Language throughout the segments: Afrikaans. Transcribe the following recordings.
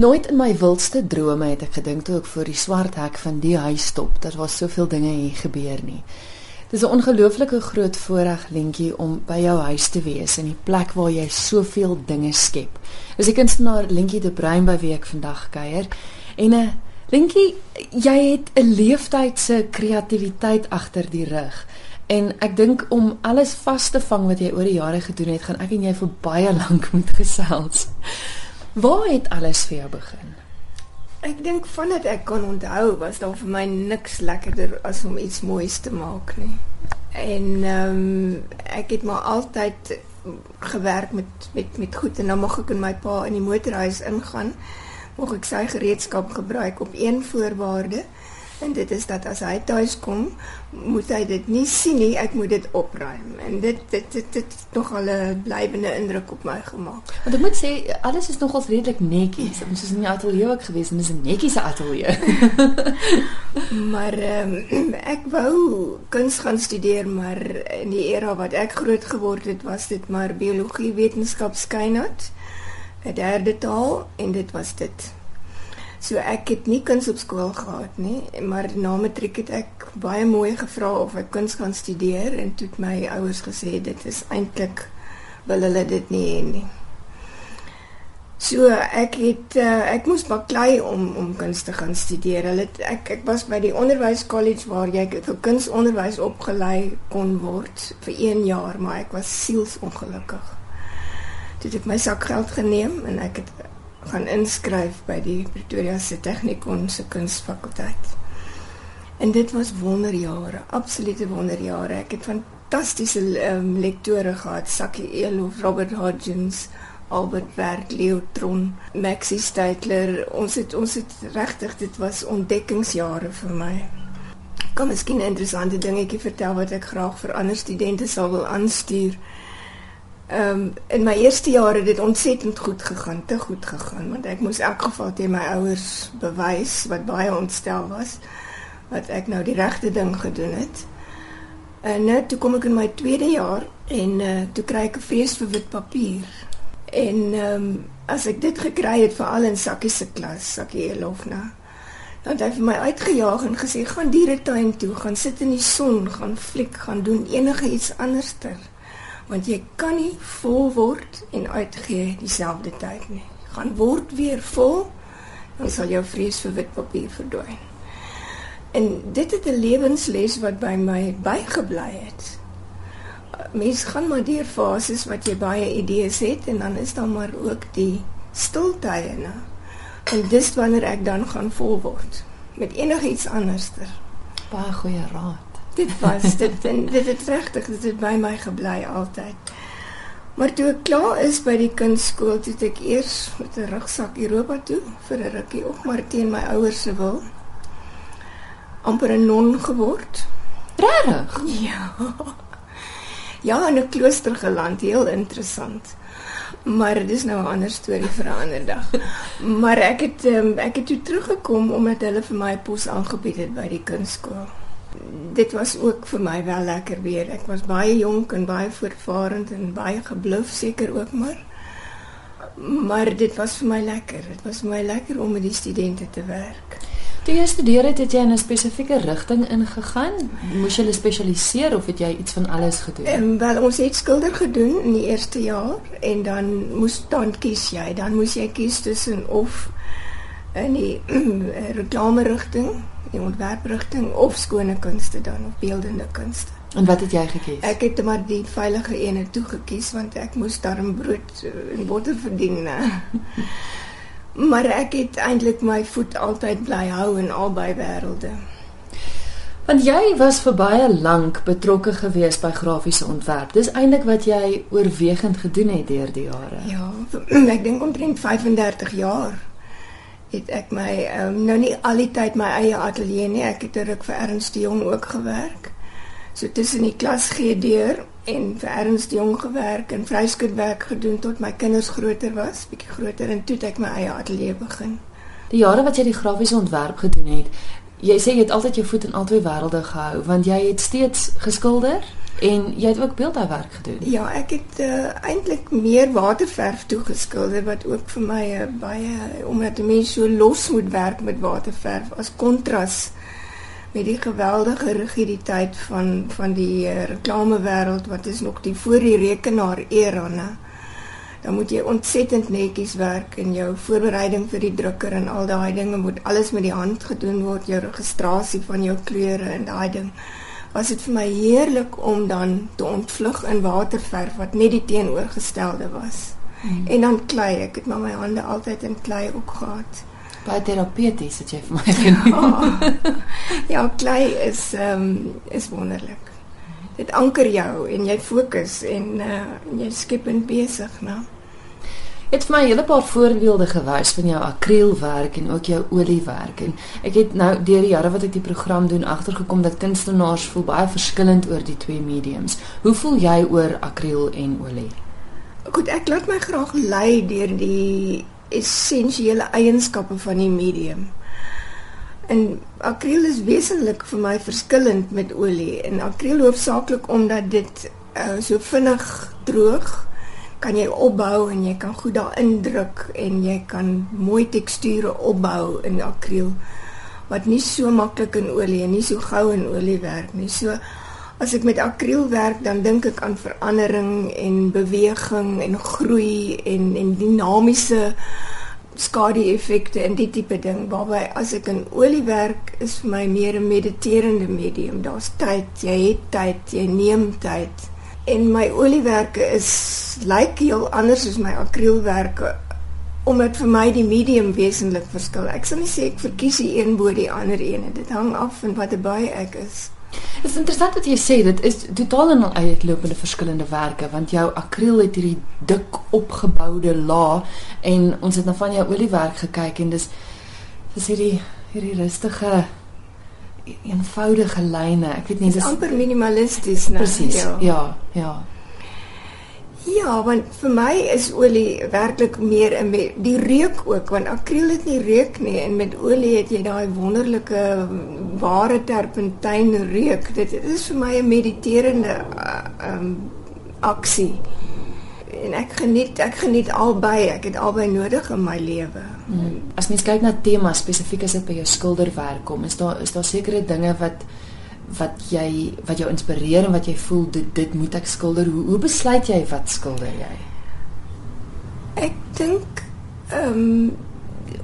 Nooit in my wildste drome het ek gedink toe ek voor die swart hek van die huis stop dat daar soveel dinge hier gebeur nie. Dis 'n ongelooflike groot voorreg lentjie om by jou huis te wees in die plek waar jy soveel dinge skep. Dis die kunstenaar Lentjie de Bruin by wie ek vandag kuier. En 'n uh, Lentjie, jy het 'n leeftyd se kreatiwiteit agter die rug. En ek dink om alles vas te vang wat jy oor die jare gedoen het, gaan ek en jy vir baie lank moet gesels. Waar het alles vir jou begin? Ek dink vandat ek kan onthou, was daar vir my niks lekkerder as om iets moois te maak nie. En ehm um, ek het maar altyd gewerk met met met goed en dan mag ek in my pa in die motorhuis ingaan. Mag ek sy gereedskap gebruik op een voorwaarde en dit is dat as hy tuis kom, moet hy dit nie sien nie, ek moet dit opruim. En dit dit dit het nog al 'n blywende indruk op my gemaak. Want ek moet sê alles is nogals redelik netjies. Ons is in die ateljee ook gewees en dis 'n netjiese ateljee. maar um, ek wou kuns gaan studeer, maar in die era wat ek groot geword het, was dit maar biologie, wetenskap, skynheid, 'n derde taal en dit was dit. So ek het nie kuns op skool gehad nie, maar na matriek het ek baie mooi gevra of ek kuns kan studeer en toe het my ouers gesê dit is eintlik wil hulle dit nie hê nie. So ek het uh, ek moes baklei om om kuns te gaan studeer. Hulle ek ek was by die onderwyskollege waar jy vir kunsonderwys opgelei kon word vir 1 jaar, maar ek was sielsongelukkig. Toe het ek my sakgeld geneem en ek het gaan inskryf by die Pretoria se Technikon se kunsfakulteit. En dit was wonderjare, absolute wonderjare. Ek het fantastiese um, lektore gehad, Sakkie Elof, Robert Hodgins, Albert Werk, Leo Tron, Maxie Steitler. Ons het ons het regtig dit was ontdekkingsjare vir my. Kom miskien 'n interessante dingetjie vertel wat ek graag vir ander studente sal wil aanstuur. Ehm um, in my eerste jare het dit ontsettend goed gegaan, te goed gegaan, want ek moes in elk geval teen my ouers bewys wat baie ontstel was wat ek nou die regte ding gedoen het. En net toe kom ek in my tweede jaar en uh, toe kry ek 'n vrees vir wit papier. En ehm um, as ek dit gekry het vir al in sakkie se klas, sakkie Elofna. Dan het hy vir my uitgejaag en gesê gaan dieretuin toe, gaan sit in die son, gaan fliek, gaan doen enige iets anderster want jy kan nie vol word en uitgee dieselfde tyd nie. Gaan word weer vol, dan sal jou vrees vir wit papier verdwyn. En dit het 'n lewensles wat by my bygebly het. Mens gaan maar deur fases wat jy baie idees het en dan is daar maar ook die stiltye, né? En dis wanneer ek dan gaan vol word met enigiets anderster. Baie goeie raad dit was dit en dit het regtig dit het by my gebly altyd. Maar toe ek klaar is by die kunstskool, het ek eers met 'n rugsak Europa toe vir 'n rukkie op, maar teen my ouers se wil amper 'n non geword. Regtig? Ja. Ja, in 'n klooster geland, heel interessant. Maar dit is nou 'n ander storie vir 'n ander dag. Maar ek het um, ek het toe teruggekom omdat hulle vir my pos aangebied het by die kunstskool dit was ook vir my wel lekker weer. Ek was baie jonk en baie voortvarend en baie gebluf seker ook maar. Maar dit was vir my lekker. Dit was vir my lekker om met die studente te werk. Toe jy studeer het, het jy in 'n spesifieke rigting ingegaan? Moes jy spesialiseer of het jy iets van alles gedoen? En wel ons het skilder gedoen in die eerste jaar en dan moes dan kies jy. Dan moes jy kies tussen of in die reklame rigting die ontwerprigting of skone kunste dan of beeldende kunste. En wat het jy gekies? Ek het maar die veilige ene toe gekies want ek moes darm brood eh, en botter verdien. maar ek het eintlik my voet altyd bly hou in albei wêrelde. Want jy was vir baie lank betrokke gewees by grafiese ontwerp. Dis eintlik wat jy oorwegend gedoen het deur die jare. Ja, ek dink omtrent 35 jaar het ek my um, nou nie al die tyd my eie ateljee nie. Ek het ruk vir Ernst de Jong ook gewerk. So tussen die klas gee deur en vir Ernst de Jong gewerk en vryskutwerk gedoen tot my kinders groter was, bietjie groter en toe het ek my eie ateljee begin. Die jare wat jy die grafiese ontwerp gedoen het, jy sê jy het altyd jou voet in albei wêrelde gehou want jy het steeds geskilder? En jy het ook beeldhouwerk gedoen. Ja, ek het uh, eintlik meer waterverf toegeskilder wat ook vir my uh, baie omdat 'n mens so los moet werk met waterverf as kontras met die geweldige rigiditeit van van die uh, reklamewêreld wat is nog die voor die rekenaar era, né? Dan moet jy ontsettend netjies werk in jou voorbereiding vir die drukker en al daai dinge moet alles met die hand gedoen word, jou registrasie van jou kleure en daai ding was dit vir my heerlik om dan te ontvlug in waterverf wat net die teenoorgestelde was. Hmm. En dan klei, ek het maar my hande altyd in klei ook gehad. Baie terapeuties het jy vir my genoem. Ja, ja klei is ehm um, is wonderlik. Dit anker jou en jy fokus en uh, jy skep en besig, né? Nou. Het vir my 'n hele paar voorbeelde gewys van jou akrielwerk en ook jou oliewerk en ek het nou deur die jare wat ek die program doen agtergekom dat kunstenaars voel baie verskillend oor die twee mediums. Hoe voel jy oor akriel en olie? Goed, ek laat my graag lei deur die essensiële eienskappe van die medium. En akriel is wesentlik vir my verskillend met olie en akriel hoofsaaklik omdat dit uh, so vinnig droog kan jy opbou en jy kan goed daarin druk en jy kan mooi teksture opbou in akriel wat nie so maklik in olie en nie so gou in olie werk nie. So as ek met akriel werk, dan dink ek aan verandering en beweging en groei en en dinamiese skadu-effekte en dit tipe ding. Waarby as ek in olie werk, is vir my meer 'n mediterende medium. Daar's tyd, jy het tyd, jy neem tyd en my oliewerke is lyk heel anders as my akrielwerke omdat vir my die medium wesentlik verskil. Ek sal nie sê ek verkies die een bo die ander een. Dit hang af van watter baie ek is. Dit is interessant wat jy sê, dit is totaal en al uitlopende verskillende werke want jou akriel het hierdie dik opgeboude laag en ons het na van jou oliewerk gekyk en dis dis hierdie hierdie rustige eenvoudige lyne. Ek weet nie dis amper minimalisties nou. Presies. Ja. ja, ja. Ja, want vir my is olie werklik meer in die reuk ook want akriel het nie reuk nie en met olie het jy daai wonderlike ware terpentyn reuk. Dit, dit is vir my 'n mediterende uh, um aksie en ek geniet ek geniet albei. Ek het albei nodig in my lewe. Hmm. As mens kyk na temas spesifiek as dit by jou skilderwerk kom, is daar is daar sekere dinge wat wat jy wat jou inspireer en wat jy voel dit dit moet ek skilder. Hoe hoe besluit jy wat skilder jy? Ek dink um,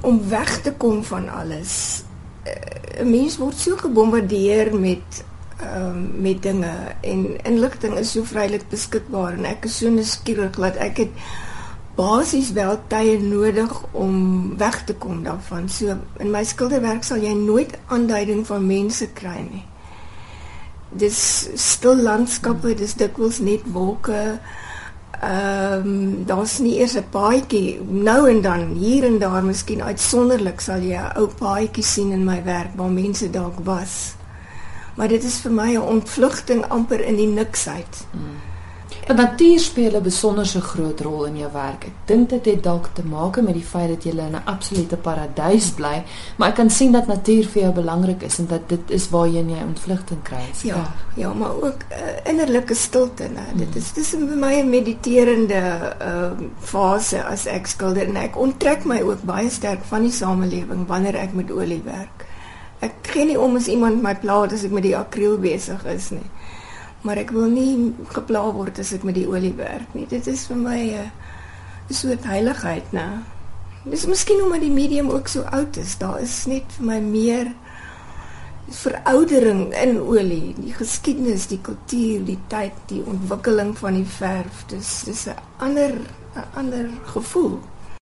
om weg te kom van alles. Eh, 'n Mens word so gebombardeer met ehm um, met dinge en inligting is so vrylik beskikbaar en ek is so nuuskierig dat ek het basies wel tye nodig om weg te kom daarvan. So in my skilderwerk sal jy nooit aanduiding van mense kry nie. Dis stil landskappe, dis dikwels net wolke. Ehm um, daar's nie eers 'n paadjie nou en dan hier en daar miskien uitsonderlik sal jy 'n ou paadjie sien in my werk waar mense dalk was maar dit is vir my 'n ontvlugting amper in die niksheid. Mm. Want natuur speel 'n besonderse groot rol in jou werk. Ek dink dit het dalk te maak met die feit dat jy in 'n absolute paradys bly, maar ek kan sien dat natuur vir jou belangrik is en dat dit is waar jy ontvlugting kry. Ja, ja, maar ook uh, innerlike stilte, né? Mm. Dit is dis vir my 'n mediterende uh, fase as ek skilder en ek onttrek my ook baie sterk van die samelewing wanneer ek met olie werk. Ek gee nie om as iemand my pla as ek met die akriel besig is nie. Maar ek wil nie gepla word as ek met die olie werk nie. Dit is vir my 'n soort heiligheid, né? Dis miskien omdat die medium ook so oud is. Daar is net vir my meer veroudering in olie, die geskiedenis, die kultuur, die tyd, die ontwikkeling van die verf. Dis dis 'n ander 'n ander gevoel.